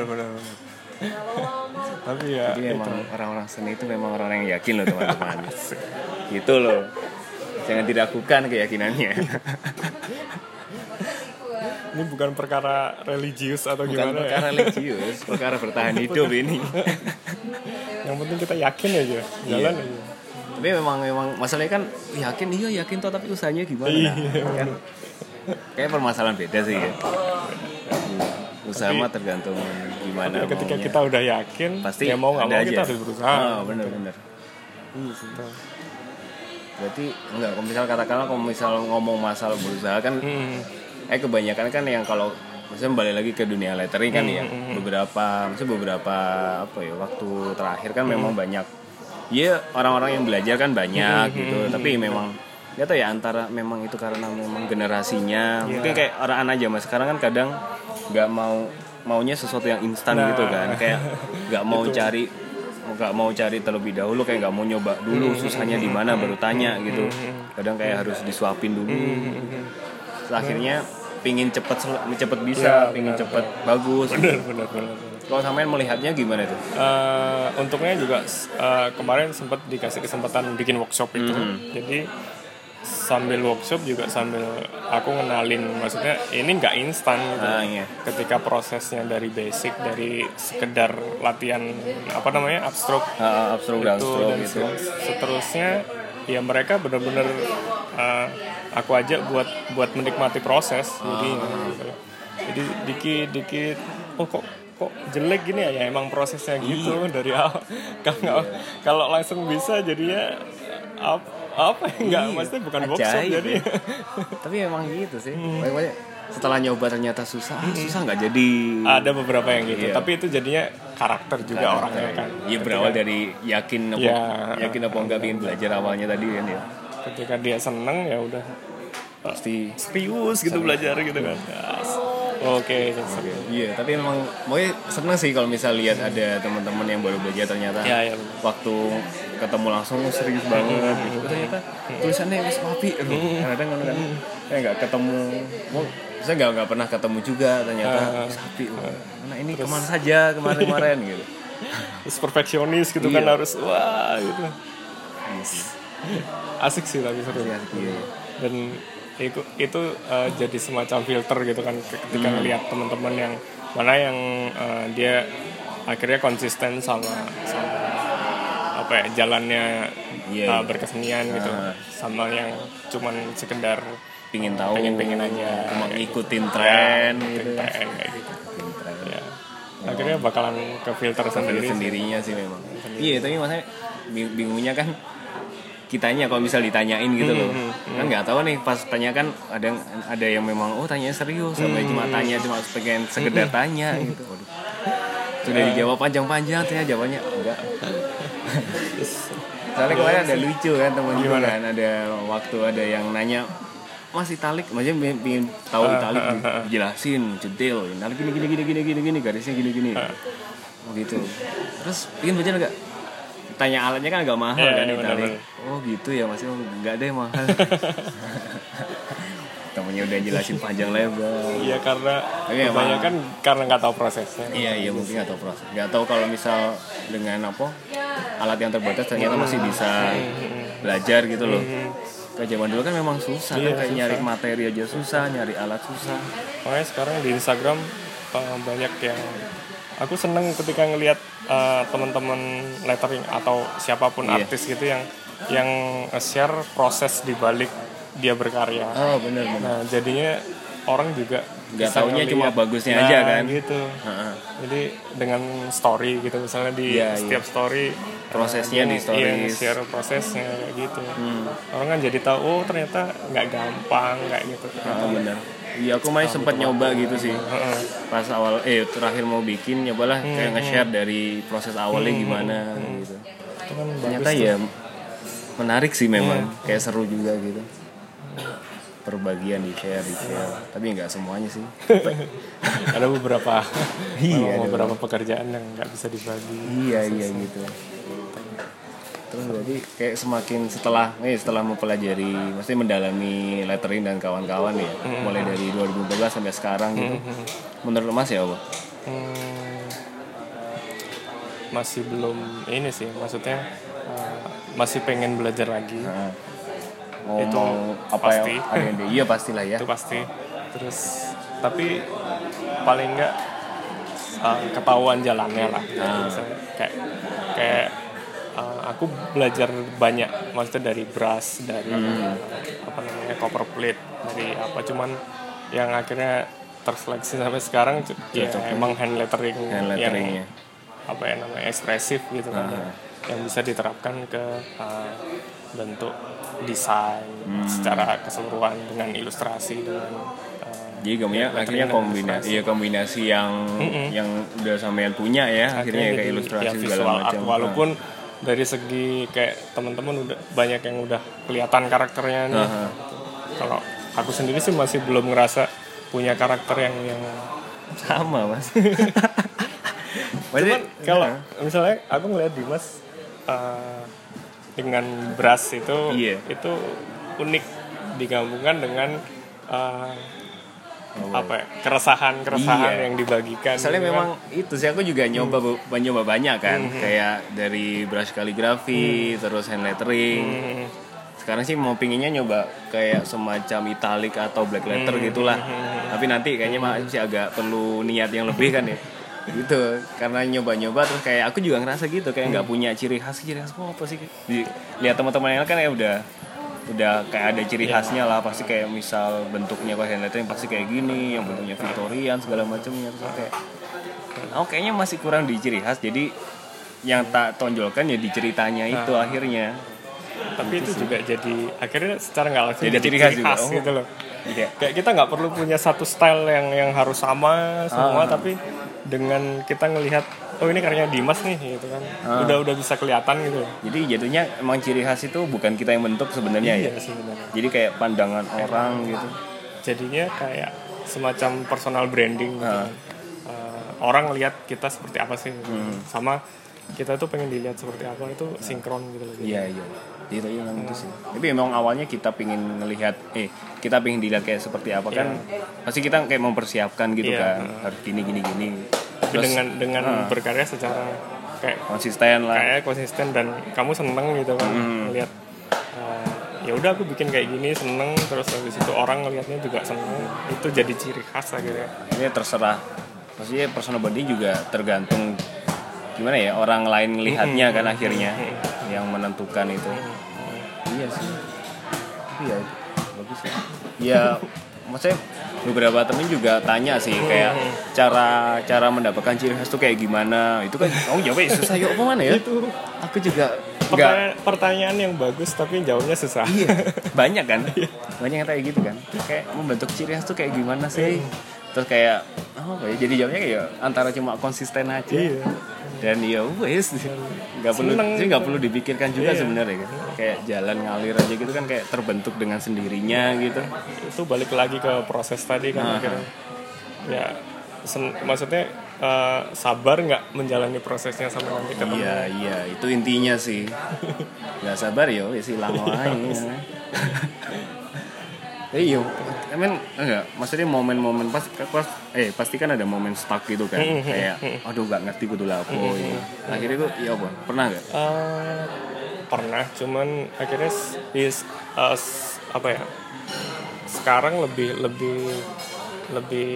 tapi ya Jadi memang orang-orang seni itu memang orang yang yakin loh teman-teman. gitu loh. Jangan diragukan keyakinannya. ini bukan perkara religius atau Bukan gimana perkara ya religius, perkara bertahan hidup ini. yang penting kita yakin aja jalan aja Tapi memang memang masalahnya kan yakin iya yakin toh tapi usahanya gimana? Iya. kan kayak permasalahan beda sih ya. Iya. usaha mah tergantung gimana Ya, ketika maunya. kita udah yakin pasti ya mau nggak mau kita aja. harus berusaha Ah, bener bener Gitu. berarti enggak kalau misal katakanlah kalau misal ngomong masalah berusaha kan Hmm. Eh kebanyakan kan yang kalau misalnya balik lagi ke dunia lettering kan ya beberapa misalnya beberapa apa ya waktu terakhir kan memang banyak ya orang-orang yang belajar kan banyak gitu tapi memang nggak tahu ya antara memang itu karena memang generasinya mungkin kayak orang aja mas. Sekarang kan kadang nggak mau maunya sesuatu yang instan gitu kan kayak nggak mau cari nggak mau cari terlebih dahulu kayak nggak mau nyoba dulu susahnya di mana baru tanya gitu. Kadang kayak harus disuapin dulu akhirnya pingin cepet cepet bisa pingin cepet bagus. Bener bener bener, bener. kalau sampean melihatnya gimana tuh? Eh, untuknya juga eh, kemarin sempat dikasih kesempatan bikin workshop itu. Hmm. jadi sambil workshop juga sambil aku ngenalin maksudnya ini nggak instan gitu. Nah iya. Ketika prosesnya dari basic dari sekedar latihan apa namanya upstroke uh, upstroke itu dan gitu. se- seterusnya ya mereka benar-benar uh, aku ajak buat buat menikmati proses. Jadi gitu. jadi dikit dikit. Oh kok kok jelek gini ya? Ya emang prosesnya gitu dari awal. Kalau kalau langsung bisa jadinya apa apa ya? Enggak Iya, maksudnya bukan workshop ajaib jadi. Ya. tapi emang gitu sih. Banyak-banyak setelah nyoba ternyata susah ah, susah nggak jadi ada beberapa yang gitu. Iya. tapi itu jadinya karakter juga orangnya kan? Iya berawal dari yakin apa Ya. yakin apa enggak ingin belajar awalnya tadi kan ya? Ketika dia seneng ya udah. Pasti serius gitu belajar gitu. Kan Yes. oke serius. Iya, tapi memang mau seneng sih kalau misal lihat ada teman-teman yang baru belajar ternyata. Ya ya waktu ketemu langsung oh, serius banget. Gitu. Oh, ternyata tulisannya wis rapi. Aduh, Kadang kan kan kayak nggak ketemu. Saya nggak nggak pernah ketemu juga ternyata wis rapi. Oh, Nah, ini ke mana saja kemarin-kemarin gitu. terus perfeksionis gitu kan Iya. harus wah gitu asik sih tapi seru Iya, iya. dan itu itu eh, jadi semacam filter gitu kan ketika Hmm. ngelihat teman-teman yang mana yang eh, dia akhirnya konsisten sama sama apa ya jalannya Iya, eh, iya. berkesenian gitu Ah. sama yang cuman sekedar Pingin tahu. Pengen-pengen aja. Cuma ngikutin tren gitu. tren kayak gitu. Ngikutin tren. ya akhirnya bakalan ke filter sendiri sendiri sih. sendirinya sih memang. Iya tapi maksudnya bing- bingungnya kan kitanya kalau misal ditanyain gitu loh. kan nggak tahu nih pas tanya kan ada yang ada yang memang oh tanya serius sampai cuma tanya cuma pengen sekedar tanya gitu. Waduh. sudah dijawab panjang-panjang ternyata jawabannya. Enggak. Soalnya kemarin ada lucu kan gue kan ada waktu ada yang nanya Mas Italik, maksudnya pengen- tahu Italik jelasin detail, Italik gini gini gini gini gini gini garisnya gini gini, oh gitu. Terus pengen baca nggak? Tanya alatnya kan agak mahal Iya, kan iya, Italik. Oh gitu ya Mas, oh, nggak deh mahal. Temennya udah jelasin panjang lebar. Iya karena Tapi emang- kebanyakan karena nggak tahu prosesnya. Iya iya mungkin nggak tahu proses. Nggak tahu kalau misal dengan apa alat yang terbatas ternyata masih bisa belajar gitu loh. Kayak zaman dulu kan memang susah Iya, kan kayak susah. nyari materi aja susah, nyari alat susah. Makanya sekarang di Instagram uh, banyak yang aku seneng ketika ngelihat uh, teman-teman lettering atau siapa pun Iya. artis gitu yang yang share proses di balik dia berkarya. Oh bener bener. Nah jadinya orang juga Nggak taunya cuma bagusnya Nah, aja kan. gitu. Heeh. Jadi dengan story gitu misalnya di Iya, setiap story Prosesnya uh, di stories. Iya, share prosesnya kayak gitu. Hmm. Orang kan jadi tahu oh ternyata nggak gampang kayak gitu. Ah, bener. Iya aku main sempat nyoba gitu sih. Heeh. Pas awal eh terakhir mau bikin nyobalah Hmm, kayak nge-share dari proses awalnya gimana gitu. Itu kan Ternyata bagus tuh. ya menarik sih memang kayak seru juga gitu. Perbagian di share di share, tapi nggak semuanya sih. ada beberapa. Iya, ada beberapa. pekerjaan yang nggak bisa dibagi. Iya iya gitu. Terus berarti kayak semakin setelah eh setelah mempelajari, mesti mendalami lettering dan kawan-kawan ya, mulai dari 2012 sampai sekarang gitu. Menurut Mas ya apa? Hmm, masih belum ini sih. Maksudnya uh, masih pengen belajar lagi. Nah, mau, Itu apa pasti. yang ada yang iya pastilah ya. itu pasti terus tapi paling nggak uh, ketahuan jalannya lah Ah. Misalnya kayak kayak uh, aku belajar banyak maksudnya dari brush dari Hmm. apa namanya copper plate dari apa cuman yang akhirnya terseleksi sampai sekarang ya Cocok. emang hand lettering, Hand letteringnya. yang apa ya namanya ekspresif gitu kan Aha. yang bisa diterapkan ke uh, bentuk desain Hmm. secara keseluruhan dengan ilustrasi dengan uh, Jadi kamunya lettering akhirnya kombinasi, iya kombinasi yang yang udah sampean punya ya, akhirnya ya kayak ilustrasi ya, segala visual art macam. walaupun dari segi kayak teman-teman udah banyak yang udah kelihatan karakternya nih. Aha. Kalau aku sendiri sih masih belum ngerasa punya karakter yang yang sama mas. Cuman kalau misalnya aku ngeliat Dimas uh, dengan beras itu Iya. itu unik digabungkan dengan uh, apa ya keresahan-keresahan Iya. yang dibagikan. Soalnya gitu kan. memang itu sih aku juga nyoba bu- nyoba banyak kan, kayak dari brush kaligrafi, terus hand lettering. Hmm, Sekarang sih mau pinginnya nyoba kayak semacam italic atau black letter gitulah. Tapi nanti kayaknya masih agak perlu niat yang lebih kan ya. Gitu karena nyoba-nyoba terus kayak aku juga ngerasa gitu kayak nggak punya ciri khas ciri khas apa sih Di- lihat teman-teman yang lain kan ya udah udah kayak ada ciri khasnya lah pasti kayak misal bentuknya kalau hand lettering pasti kayak gini yang bentuknya Victorian segala macamnya terus kayak oh kayaknya masih kurang di ciri khas jadi yang tak tonjolkan ya di ceritanya itu akhirnya tapi itu juga jadi akhirnya secara nggak langsung Jadi ciri khas juga. Oh. gitu loh Iya. kayak kita nggak perlu punya satu style yang yang harus sama Ah. semua tapi dengan kita ngelihat oh ini karyanya Dimas nih gitu kan Ah. udah udah bisa kelihatan gitu jadi jatuhnya emang ciri khas itu bukan kita yang bentuk sebenarnya ya iya sebenarnya jadi kayak pandangan orang gitu jadinya kayak semacam personal branding gitu Ah. Eh, orang lihat kita seperti apa sih gitu. Hmm. sama kita tuh pengen dilihat seperti apa itu sinkron gitu loh Iya iya. Itu yang itu sih. Tapi memang awalnya kita pingin ngelihat eh kita pingin dilihat kayak seperti apa kan pasti kita kayak mempersiapkan gitu Iya. kan harus gini gini gini. Terus dengan dengan ah. berkarya secara kayak konsisten lah. kayak konsisten dan kamu seneng gitu kan Hmm. ngelihat eh, ya udah aku bikin kayak gini seneng terus habis itu orang ngelihatnya juga seneng itu jadi ciri khas akhirnya Ini terserah. Maksudnya personal body juga tergantung gimana ya orang lain ngelihatnya kan akhirnya yang menentukan itu. Iya sih. Tapi ya bagus ya. Ya maksudnya beberapa temen juga tanya sih kayak cara cara mendapatkan ciri khas tuh kayak gimana? Itu kan oh jawabnya susah yuk apa mana ya? Itu. Aku juga pertanyaan, pertanyaan yang bagus tapi jawabnya susah. Iya. Banyak kan? Banyak yang kayak gitu kan? Kayak membentuk ciri khas tuh kayak gimana sih? Terus kayak oh apa ya jadi jawabnya kayak antara cuma konsisten aja. Iya. Dan ya wes nggak perlu sih nggak perlu dipikirkan juga Iya. sebenarnya kan kayak jalan ngalir aja gitu kan kayak terbentuk dengan sendirinya gitu. Itu balik lagi ke proses tadi kan Aha. akhirnya. Ya sen- maksudnya eh, sabar nggak menjalani prosesnya sampai nanti ketemu? Iya iya. Itu intinya sih. Nggak sabar ya wes hilang wae Iya, emang enggak, maksudnya momen-momen pas, pas eh pasti kan ada momen stuck gitu kan, kayak aduh nggak ngerti kudu lah apa ini. Akhirnya tuh ya apa? Pernah nggak? Eh, pernah. Cuman akhirnya is eh, s- apa ya? Sekarang lebih lebih lebih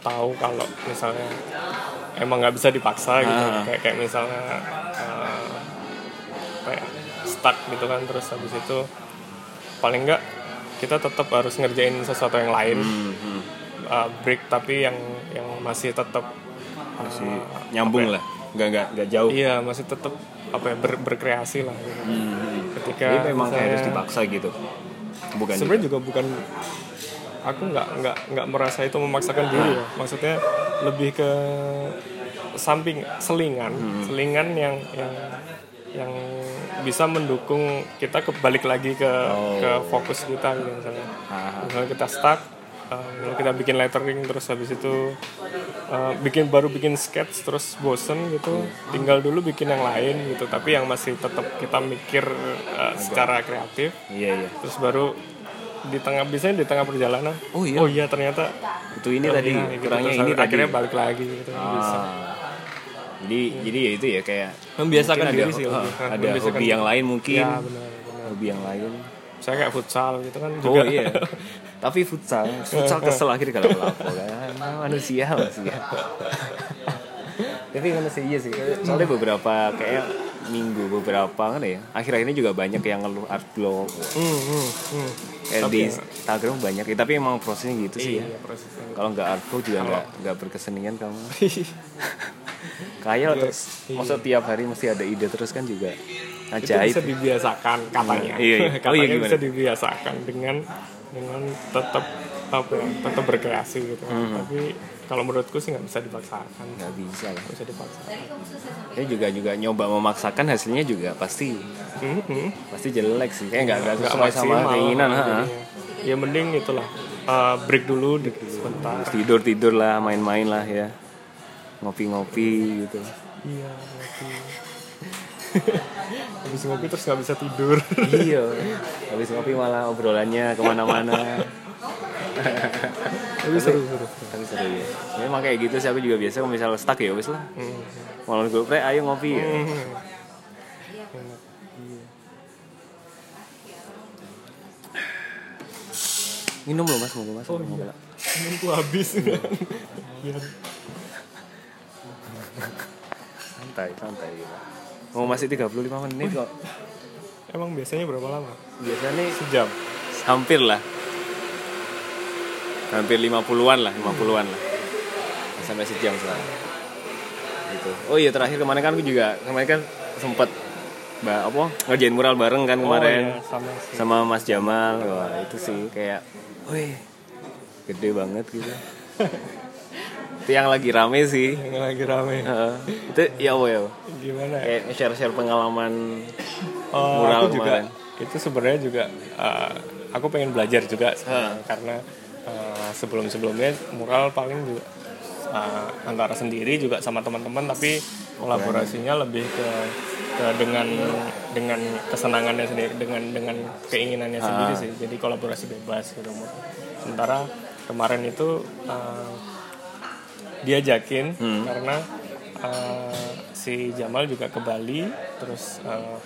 tahu kalau misalnya emang nggak bisa dipaksa gitu. Ah. kayak kayak misalnya eh, apa ya, stuck gitu kan. Terus habis itu paling nggak kita tetap harus ngerjain sesuatu yang lain Hmm, hmm. eh, break tapi yang yang masih tetap Masih nyambung lah, nggak nggak nggak jauh. iya masih tetap apa ya ber- berkreasi lah gitu. Hmm. ketika Jadi memang misalnya- harus dipaksa gitu, bukan? sebenarnya juga bukan aku nggak nggak nggak merasa itu memaksakan diri ya maksudnya lebih ke samping selingan Hmm. selingan yang yang yang bisa mendukung kita kebalik lagi ke Oh. ke fokus kita gitu misalnya Ah. misalnya kita stuck uh, kalau kita bikin lettering terus habis itu uh, bikin baru bikin sketch terus bosen gitu tinggal dulu bikin yang lain gitu tapi yang masih tetap kita mikir uh, secara kreatif Iya iya. terus baru di tengah biasanya di tengah perjalanan Oh iya. oh iya ternyata Itu ini tadi Iya, gitu. kurangnya ini tadi. akhirnya balik lagi gitu bisa Jadi jadi ya itu ya kayak membiasakan diri sih. Nah, ada hobi yang lain mungkin. ya benar benar Hobi yang lain. saya kayak futsal gitu kan Oh juga iya. Tapi futsal, futsal kesel akhirnya kalau melapo kan. Manusia manusia. Tapi manusia iya sih. Soalnya beberapa kayak minggu beberapa kan ya. Akhir-akhir ini juga banyak yang ngeluh art blog. Hmm, hmm, hmm. Tapi di ya- Instagram banyak ya, tapi emang prosesnya gitu sih ya Iya, prosesnya. kalau nggak artwork juga Kalau- nggak nggak berkesenian kamu kaya lah Iya, terus iya. masa tiap hari mesti ada ide terus kan juga itu ajaib bisa dibiasakan katanya. Iya, iya. Oh, katanya iya, gimana? bisa dibiasakan dengan dengan tetap apa ya tetap berkreasi gitu. Mhm. tapi kalau menurutku sih nggak bisa dipaksakan. Nggak bisa lah. Nggak bisa dipaksakan. Saya juga juga nyoba memaksakan hasilnya juga pasti Mhm. pasti jelek sih. Kayak nggak nggak sesuai sama keinginan ya mending itulah uh, break dulu di sebentar. Tidur tidur lah main-main lah ya ngopi-ngopi gitu. Iya ngopi. Habis ngopi terus nggak bisa tidur. Iya. Habis ngopi malah obrolannya ke mana-mana. Tapi seru seru. Tapi seru ya. Memang kayak gitu sih aku juga biasa kalau misal stuck ya wes lah. Mhm. malam gue pre ayo ngopi ya. Mhm. minum loh mas mau mas. Oh, iya. nggak? Minumku habis. Iya. Santai santai. Gitu mau masih 35 menit kok. Emang biasanya berapa lama? Biasanya nih sejam. Hampir lah. Hampir 50-an lah 50-an lah. Sampai sejam sekarang. Gitu. Oh iya terakhir kemarin kan aku juga kemarin kan sempet mbak apa ngerjain mural bareng kan kemarin. oh, iya, sama sih. Sama Mas Jamal. Wah itu sih kayak wih gede banget gitu itu yang lagi rame sih. Yang lagi rame. Heeh. itu ya apa ya gimana? Ya kayak share-share pengalaman Oh, mural aku juga kemarin. itu sebenarnya juga uh, aku pengen belajar juga Ha. karena uh, sebelum sebelumnya mural paling juga uh, antara sendiri juga sama teman-teman tapi kolaborasinya lebih ke, ke dengan dengan kesenangannya sendiri dengan dengan keinginannya sendiri sih. Jadi kolaborasi bebas gitu sementara kemarin itu uh, diajakin Hmm. karena uh, si Jamal juga ke Bali terus uh,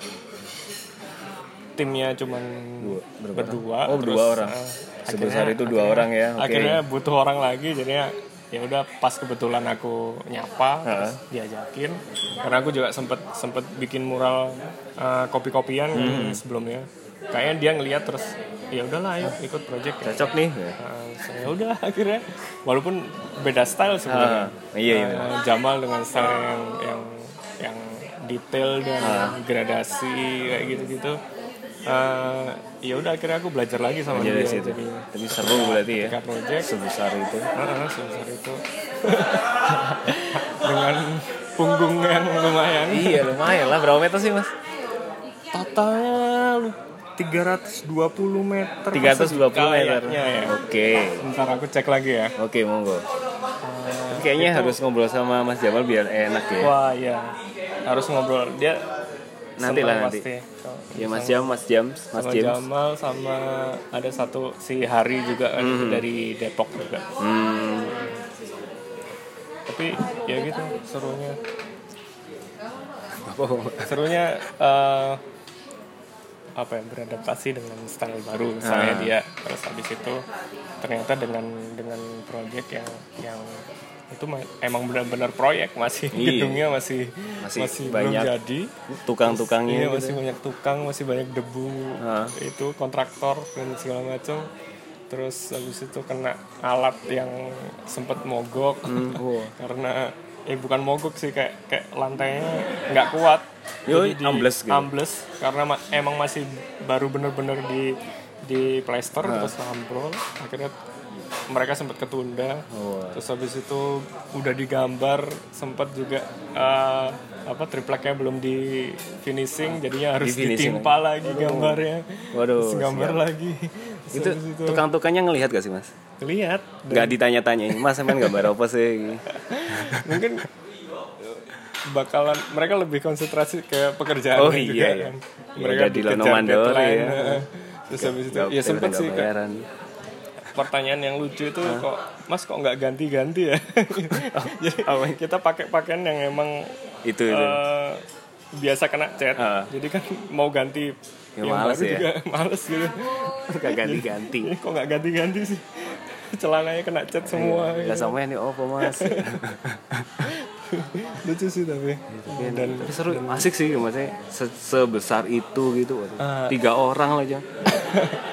timnya cuman Dua- berapa berdua? Oh, berdua orang. uh, Sebesar akhirnya- itu dua akhirnya- orang ya, oke. akhirnya butuh orang lagi jadinya ya udah pas kebetulan aku nyapa terus diajakin karena aku juga sempet sempet bikin mural uh, kopi-kopian Hmm. sebelumnya kayaknya dia ngeliat terus ya udahlah ayo ikut project ya cocok nih ya. Saya udah akhirnya walaupun beda style sebenarnya. Ah, iya, iya. Eh, Jamal dengan style yang yang yang detail dan Ah. gradasi kayak gitu-gitu. Eh, ya udah akhirnya aku belajar lagi sama Jadi dia. situ. Jadi Tapi seru berarti ya. project Sebesar itu. ah, sebesar itu dengan punggung yang lumayan. Iya lumayan lah. Berapa meter sih mas? Totalnya 320 meter. 320 meter. Ya. Oke. Ntar aku cek lagi ya. Oke monggo. Tapi Kayaknya harus ngobrol sama Mas Jamal biar enak ya. Wah iya harus ngobrol dia Nanti lah, nanti. pasti. Ya Mas Jam, Mas James, Mas sama James. Jamal sama ada satu si Hari juga kan dari Depok juga Hmm. tapi ya gitu serunya Apa? serunya eh, apa ya beradaptasi dengan style baru misalnya Ah. dia terus habis itu ternyata dengan dengan project yang yang itu ma- emang benar-benar proyek masih Iya. gedungnya masih Masih masih, banyak belum jadi Tukang-tukangnya Iya gitu. masih banyak tukang, masih banyak debu, Ah. itu kontraktor dan segala macam. Terus habis itu kena alat yang sempat mogok Hmm, wah. karena eh bukan mogok sih kayak kayak lantainya nggak kuat. Yoi, Jadi di- ambles gitu. ambles karena ma- emang masih baru bener-bener di di plaster Ah. terus ambrol. Akhirnya mereka sempat ketunda. Wah. Terus habis itu udah digambar sempat juga eh, apa tripleknya belum di finishing jadinya harus Di finishing ditimpa lagi gambarnya. Waduh, Terus gambar lagi. Itu tukang-tukangnya ngelihat gak sih Mas? lihat Gak ditanya-tanya, Mas sampean gambar apa sih? mungkin bakalan mereka lebih konsentrasi ke pekerjaan Oh, juga iya, iya. kan. Ya mereka di deadline, ya. terus habis itu ya sempet sih bayaran. pertanyaan yang lucu itu kok mas kok nggak ganti-ganti ya jadi apa? kita pakai pakaian yang emang Itu itu. eh, biasa kena cat Ah. jadi kan mau ganti Ya, yang males baru ya. juga males gitu Gak ganti-ganti. Kok nggak ganti-ganti sih celananya kena cat semua Gak gitu. sama ini apa Mas? lucu sih tapi dan Tapi seru, asik sih maksudnya se- sebesar itu gitu. Ah. tiga orang lah Jang.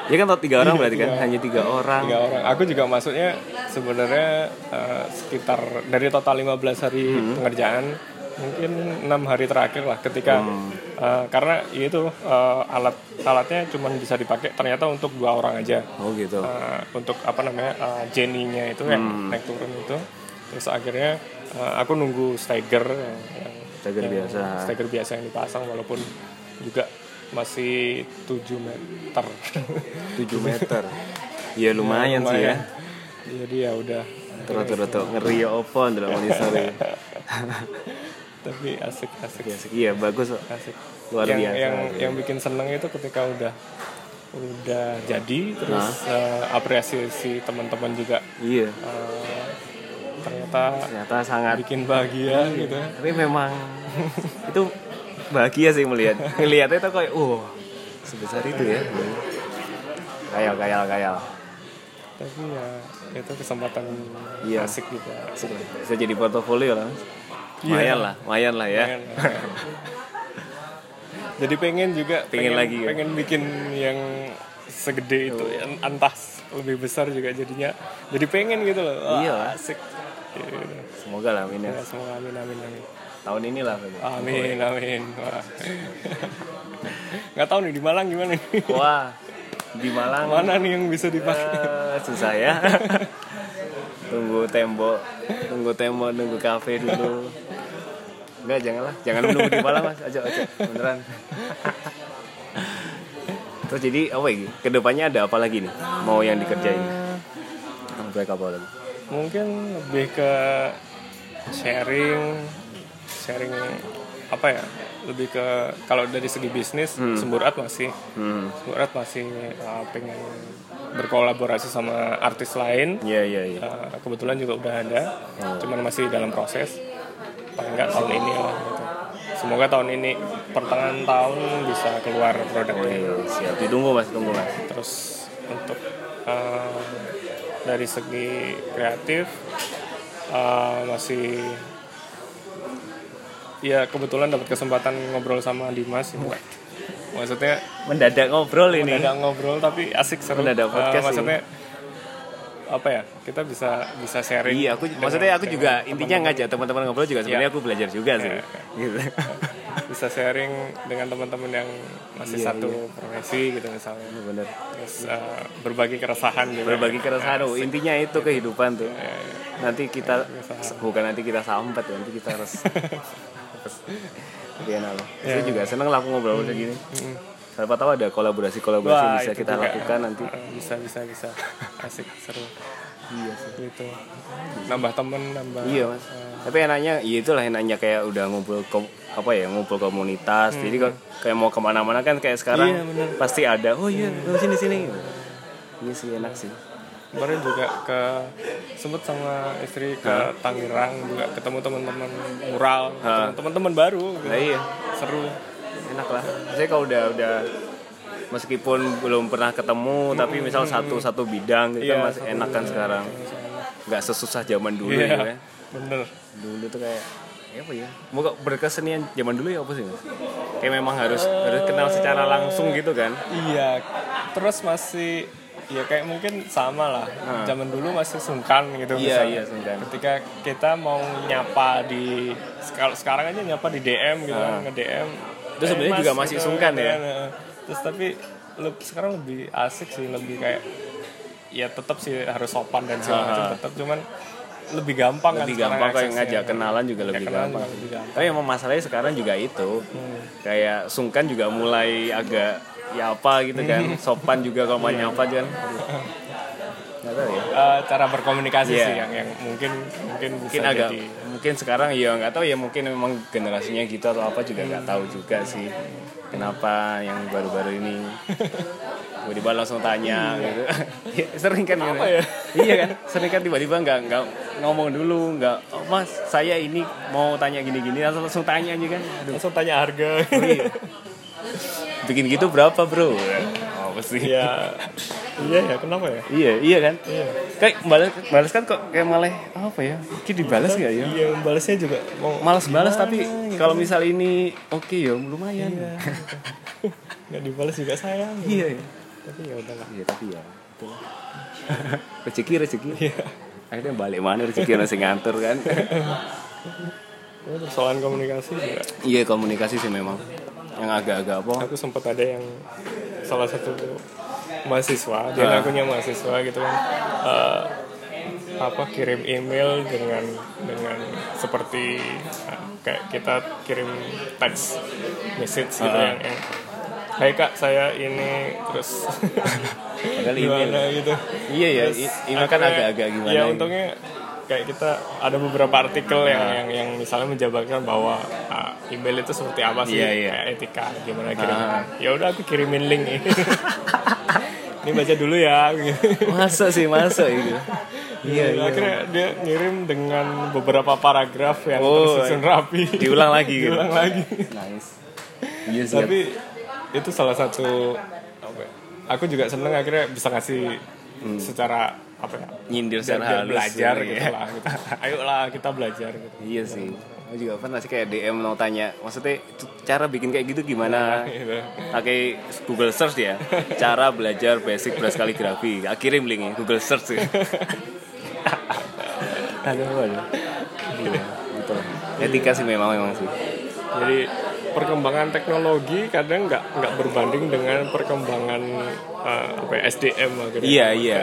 ya kan tau tiga orang berarti kan hanya tiga orang. tiga orang aku juga masuknya sebenarnya eh, sekitar dari total 15 hari pengerjaan mungkin enam hari terakhir lah ketika eh, karena itu eh, alat alatnya cuma bisa dipakai ternyata untuk dua orang aja Oh gitu. Eh, untuk apa namanya uh, Jenny-nya itu yang naik turun itu terus akhirnya eh, aku nunggu stagger yang, yang Stagger yang biasa. stagger biasa yang dipasang walaupun juga masih 7 meter 7 meter. Ya lumayan, sih ya. jadi ya udah Terus-terus ngeri ya opo ndelok monitor ya. tapi asik asik. Asik. Iya bagus asik. Luar yang, biasa. yang yang bikin seneng itu ketika udah udah jadi terus eh, apresiasi teman-teman juga. Iya. eh, ternyata Ternyata sangat bikin bahagia gitu. tapi memang itu bahagia sih melihat ngelihatnya itu kayak oh sebesar itu ya. Kayal kayal kayal tapi ya itu kesempatan Iya. asik juga. Bisa jadi portofolio lah lumayan lah lumayan lah ya. Pengen, jadi pengen juga Pengen lagi ya? pengen bikin yang segede itu yang antas lebih besar juga jadinya. Jadi pengen gitu loh. Wah, Iya. asik. Gitu. semoga lah amin ya. Ya semoga amin amin amin. Tahun ini lah Pak. amin amin. Wah. nggak tahu nih di Malang gimana nih? Wah di Malang. Mana nih yang bisa dipakai? Eh, susah ya. Tunggu tembok tunggu tembok nunggu kafe dulu enggak janganlah. Jangan menunggu di Malang mas. Aja aja. Beneran. Terus jadi apa ini ke depannya ada apa lagi nih? Mau yang dikerjain? Proyek apa lagi? Mungkin lebih ke sharing sharing apa ya? Lebih ke kalau dari segi bisnis semburat masih. Hmm. Semburat masih uh, pengen berkolaborasi sama artis lain. Iya iya iya. Uh, kebetulan juga udah ada cuman masih dalam proses paling nggak tahun ini lah gitu. semoga tahun ini pertengahan tahun bisa keluar oh produknya iya siap ditunggu mas tunggu mas terus untuk uh, dari segi kreatif uh, masih ya kebetulan dapat kesempatan ngobrol sama Dimas ya. maksudnya mendadak ngobrol ini mendadak ngobrol tapi asik seru Mendadak Uh, podcast ini. Apa ya kita bisa bisa sharing Iya, aku dengan- maksudnya aku juga dengan intinya ngajak teman-teman ngobrol juga sebenarnya Iya. aku belajar juga sih. Iya. Gitu. bisa sharing dengan teman-teman yang masih Iya, satu profesi gitu misalnya Bener. terus uh, berbagi keresahan juga Berbagi keresahan, oh, intinya itu kehidupan tuh. Iya, Nanti kita bukan nanti kita sambat, nanti kita harus Iya, nah, loh. Saya juga seneng lah aku ngobrol kayak gini. Siapa tahu ada kolaborasi-kolaborasi yang Wah, bisa itu kita juga. lakukan nanti. Uh, bisa bisa bisa asik seru Iya sih. gitu nambah temen nambah Iya mas. Tapi enaknya, ya itulah enaknya kayak udah ngumpul kom- apa ya ngumpul komunitas. Jadi kok kayak mau ke mana-mana kan kayak sekarang Iya, bener. pasti ada. Oh iya, oh, sini sini. Iya sih enak sih. kemarin juga ke sempet sama istri ke Tangerang juga ketemu teman-teman mural teman-teman baru gitu. Nah iya, seru enak lah. Saya kalau udah udah meskipun belum pernah ketemu tapi misal satu satu bidang gitu Iya, kan masih enak kan sekarang. Nggak sesusah zaman dulu Iya, gitu ya. bener Dulu tuh kayak ya apa ya? Mau berkesenian zaman dulu ya apa sih? Kayak memang harus harus kenal secara langsung gitu kan. iya terus masih ya kayak mungkin sama lah zaman dulu masih sungkan gitu Iya, misalnya. iya, sungkan. ketika kita mau nyapa di sekarang aja nyapa di DM gitu Ah. nge DM Itu sebenarnya juga masih sungkan ya? terus tapi sekarang lebih asik sih lebih kayak ya tetap sih harus sopan dan segala macam tetap cuman lebih gampang Lebih kan gampang kayak ngajak kenalan juga lebih kenalan gampang. juga lebih gampang. Tapi emang masalahnya sekarang juga itu. Kayak sungkan juga mulai agak ya apa gitu kan. Sopan juga kalau mau nyapa kan. Nggak tahu ya. Eh, cara berkomunikasi Iya. sih yang yang mungkin mungkin Mungkin agak jadi mungkin sekarang ya nggak tahu ya mungkin memang generasinya gitu atau apa juga nggak tahu juga sih. Kenapa yang baru-baru ini tiba-tiba langsung tanya gitu. Ya, sering kan gitu. ya? iya kan sering kan tiba-tiba nggak nggak ngomong dulu nggak oh, mas saya ini mau tanya gini-gini langsung langsung tanya aja kan Aduh, langsung tanya harga iya. bikin gitu berapa bro apa sih ya iya ya kenapa ya Iya, iya kan? iya Kayak balas, balas kan kok kayak malah apa ya? Mungkin dibalas nggak ya? iya balasnya juga mau Malas balas tapi gitu. kalau misal ini oke ya lumayan. Iya. nggak dibalas juga sayang Iya. iya. tapi ya udahlah Iya tapi ya. rezeki rezeki. Iya. Akhirnya balik mana rezeki orang sing ngantur kan? Ya, persoalan komunikasi juga iya komunikasi sih memang yang agak-agak apa? aku sempat ada yang salah satu mahasiswa dia Ah. ngakunya mahasiswa gitu kan eh, apa kirim email dengan dengan seperti eh, kayak kita kirim teks message gitu Ah. yang, yang Hai kak saya ini terus email. gimana gitu Iya ya, Terus i- email kan agak-agak gimana? ya gitu. Kayak kita ada beberapa artikel yang yang yang misalnya menjabarkan bahwa ah, email itu seperti apa sih Iya, iya. kayak etika gimana kirim Ah. ya udah aku kirimin link ini ini baca dulu ya gitu. Masa sih masa itu? Iya, iya. akhirnya dia ngirim dengan beberapa paragraf yang Oh, tersusun rapi diulang lagi gitu. diulang lagi Nice. Iya sih. tapi itu salah satu ya, aku juga seneng akhirnya bisa ngasih secara apa ya nyindir biar, biar halus belajar gitu gitu ya. lah gitu. ayolah kita belajar gitu Iya sih. Aku juga pernah sih kayak DM mau tanya, maksudnya cara bikin kayak gitu gimana? Gitu. Pakai Google Search ya. Cara belajar basic beras kaligrafi. Kirim linknya Google Search sih. aduh, aduh. Iya, gitu. Etika sih memang memang sih. jadi perkembangan teknologi kadang nggak nggak berbanding dengan perkembangan apa ya, SDM gitu. Iya iya.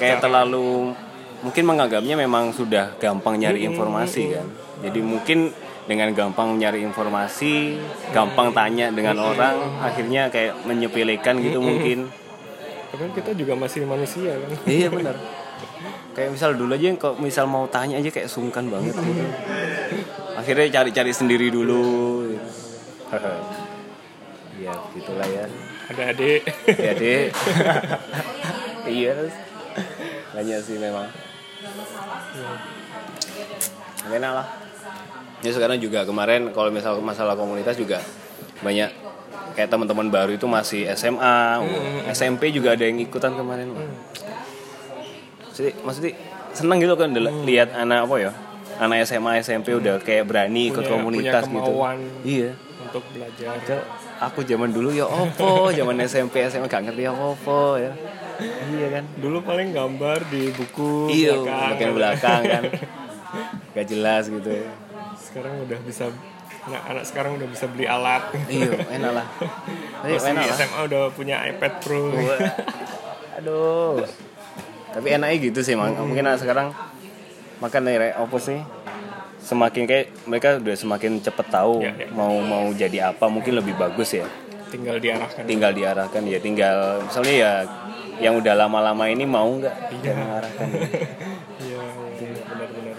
Kayak terlalu mungkin menganggapnya memang sudah gampang nyari informasi kan. Jadi mungkin dengan gampang nyari informasi, gampang tanya dengan orang, akhirnya kayak menyepelekan gitu mungkin. Tapi kan kita juga masih manusia kan Iya benar. Kayak misal dulu aja kok misal mau tanya aja kayak sungkan banget gitu. Akhirnya cari-cari sendiri dulu. Iya, gitulah ya. ada adik Ya deh. iya. Banyak sih memang. Enak lah. Ya sekarang juga kemarin kalau misal masalah komunitas juga banyak kayak teman-teman baru itu masih SMA, SMP juga ada yang ikutan kemarin. Maksudnya, maksudnya seneng gitu kan del- lihat anak apa ya? Anak SMA, SMP udah kayak berani ikut Punya- komunitas punya gitu. Iya. Untuk belajar Padahal aku zaman dulu ya opo, zaman SMP, SMA gak ngerti ya opo ya. Iya kan? dulu paling gambar di buku Iya, belakang. belakang kan. Gak jelas gitu ya. sekarang udah bisa anak-anak sekarang udah bisa beli alat Iya, enak lah. Tapi Masih enak lah. SMA udah punya iPad Pro. Aduh. Tapi enaknya gitu sih, Mang. Mungkin anak sekarang makan nih opo sih? Semakin kayak mereka udah semakin cepet tahu Iya, iya. mau mau jadi apa, mungkin lebih bagus ya. tinggal diarahkan Tinggal diarahkan ya, tinggal misalnya ya yang udah lama-lama ini mau nggak mengarahkan. iya iya, benar-benar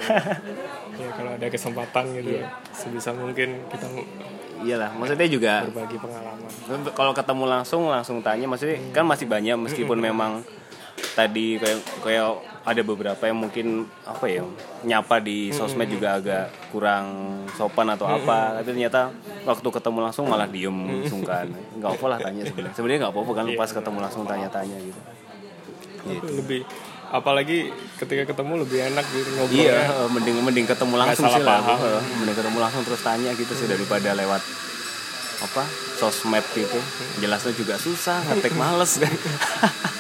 ya kalau ada kesempatan gitu Iya. sebisa mungkin kita Iyalah, maksudnya juga berbagi pengalaman kalau ketemu langsung langsung tanya maksudnya kan masih banyak meskipun memang tadi kayak kayak ada beberapa yang mungkin apa ya nyapa di sosmed juga agak kurang sopan atau apa. Tapi ternyata waktu ketemu langsung malah diem sungkan nggak apa lah tanya sebenarnya. Sebenarnya nggak apa-apa kan pas ketemu langsung tanya-tanya gitu. Gitu. Lebih apalagi ketika ketemu lebih enak gitu ngobrolnya. Iya eh, mending mending ketemu langsung sih lah. paham. Eh, mending ketemu langsung terus tanya gitu sih daripada lewat apa sosmed gitu. Jelasnya juga susah ngetek males. kan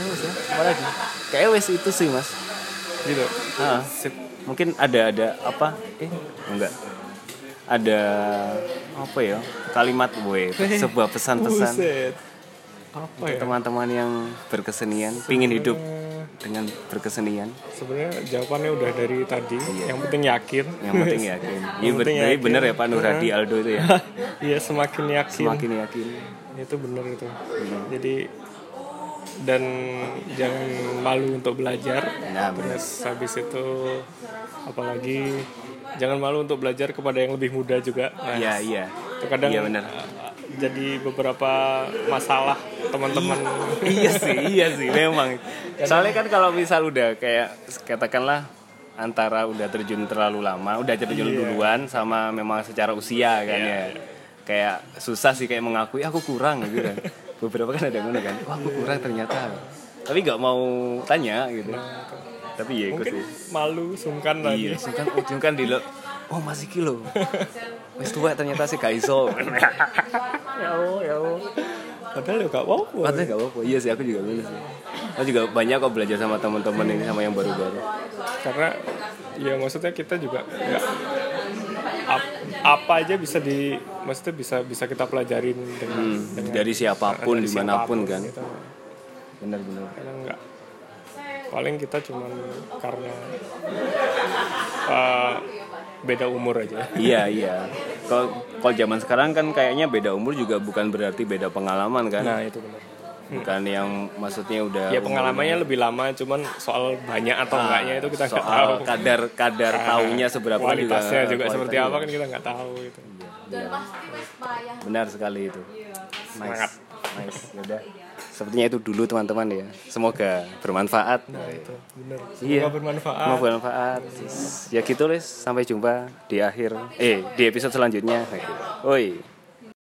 ya mas ya apa lagi kayak wes itu sih mas. Gitu. Ah, mungkin ada ada apa? Eh enggak. Ada apa ya? Kalimat gue sebuah pesan-pesan apa ya? teman-teman yang berkesenian pingin hidup dengan berkesenian. Sebenarnya jawabannya udah dari tadi. Yang penting yakin. Yang penting yakin. Iya jadi yakin. bener ya Pak Nur Hadi Aldo itu ya? Iya semakin yakin. Semakin yakin. Itu bener itu. Iya. jadi dan jangan malu untuk belajar. Nah terus habis itu apalagi jangan malu untuk belajar kepada yang lebih muda juga. Nah, iya iya. itu kadang iya bener uh, jadi beberapa masalah teman-teman. Iya sih iya sih memang. Soalnya kan kalau misal udah kayak katakanlah antara udah terjun terlalu lama udah terjun Iya. duluan sama memang secara usia kan ya. Kayak susah sih kayak mengakui aku kurang gitu kan beberapa kan ada yang ngono kan? Wah aku kurang ternyata. Tapi nggak mau tanya gitu. Tapi ya ikut mungkin sih. malu sungkan iya lagi sih kan ujung kan di lo. Oh masih kilo. Wis tua ternyata sih gak iso. Ya Allah ya Allah. Padahal ya gak apa-apa. Padahal gak apa-apa. Iya sih aku juga bener sih. Aku juga banyak kok belajar sama teman-teman ini Sama yang baru-baru. Karena ya maksudnya kita juga ap- apa aja bisa di maksudnya bisa bisa kita pelajarin dengan, Hmm, dengan Dari siapa pun dari Di mana pun siapa pun kan. gitu. Bener-bener karena enggak paling kita cuman karena uh, beda umur aja. Iya iya. Kalau kalau zaman sekarang kan kayaknya beda umur juga bukan berarti beda pengalaman kan. Nah itu benar Bukan yang maksudnya udah ya pengalamannya lebih lama cuman soal banyak atau enggaknya itu kita nggak tahu. Ah, kadar kadar taunya seberapa kualitasnya juga, kualitasnya. seperti apa juga. kan kita nggak tahu gitu. Benar sekali itu. Semangat. Nice. Nice Yaudah Sepertinya itu dulu teman-teman ya. Semoga bermanfaat. Nah itu. Benar. Iya. semoga bermanfaat. Semoga bermanfaat. Ya gitu les, sampai jumpa di akhir eh di episode selanjutnya. Oi.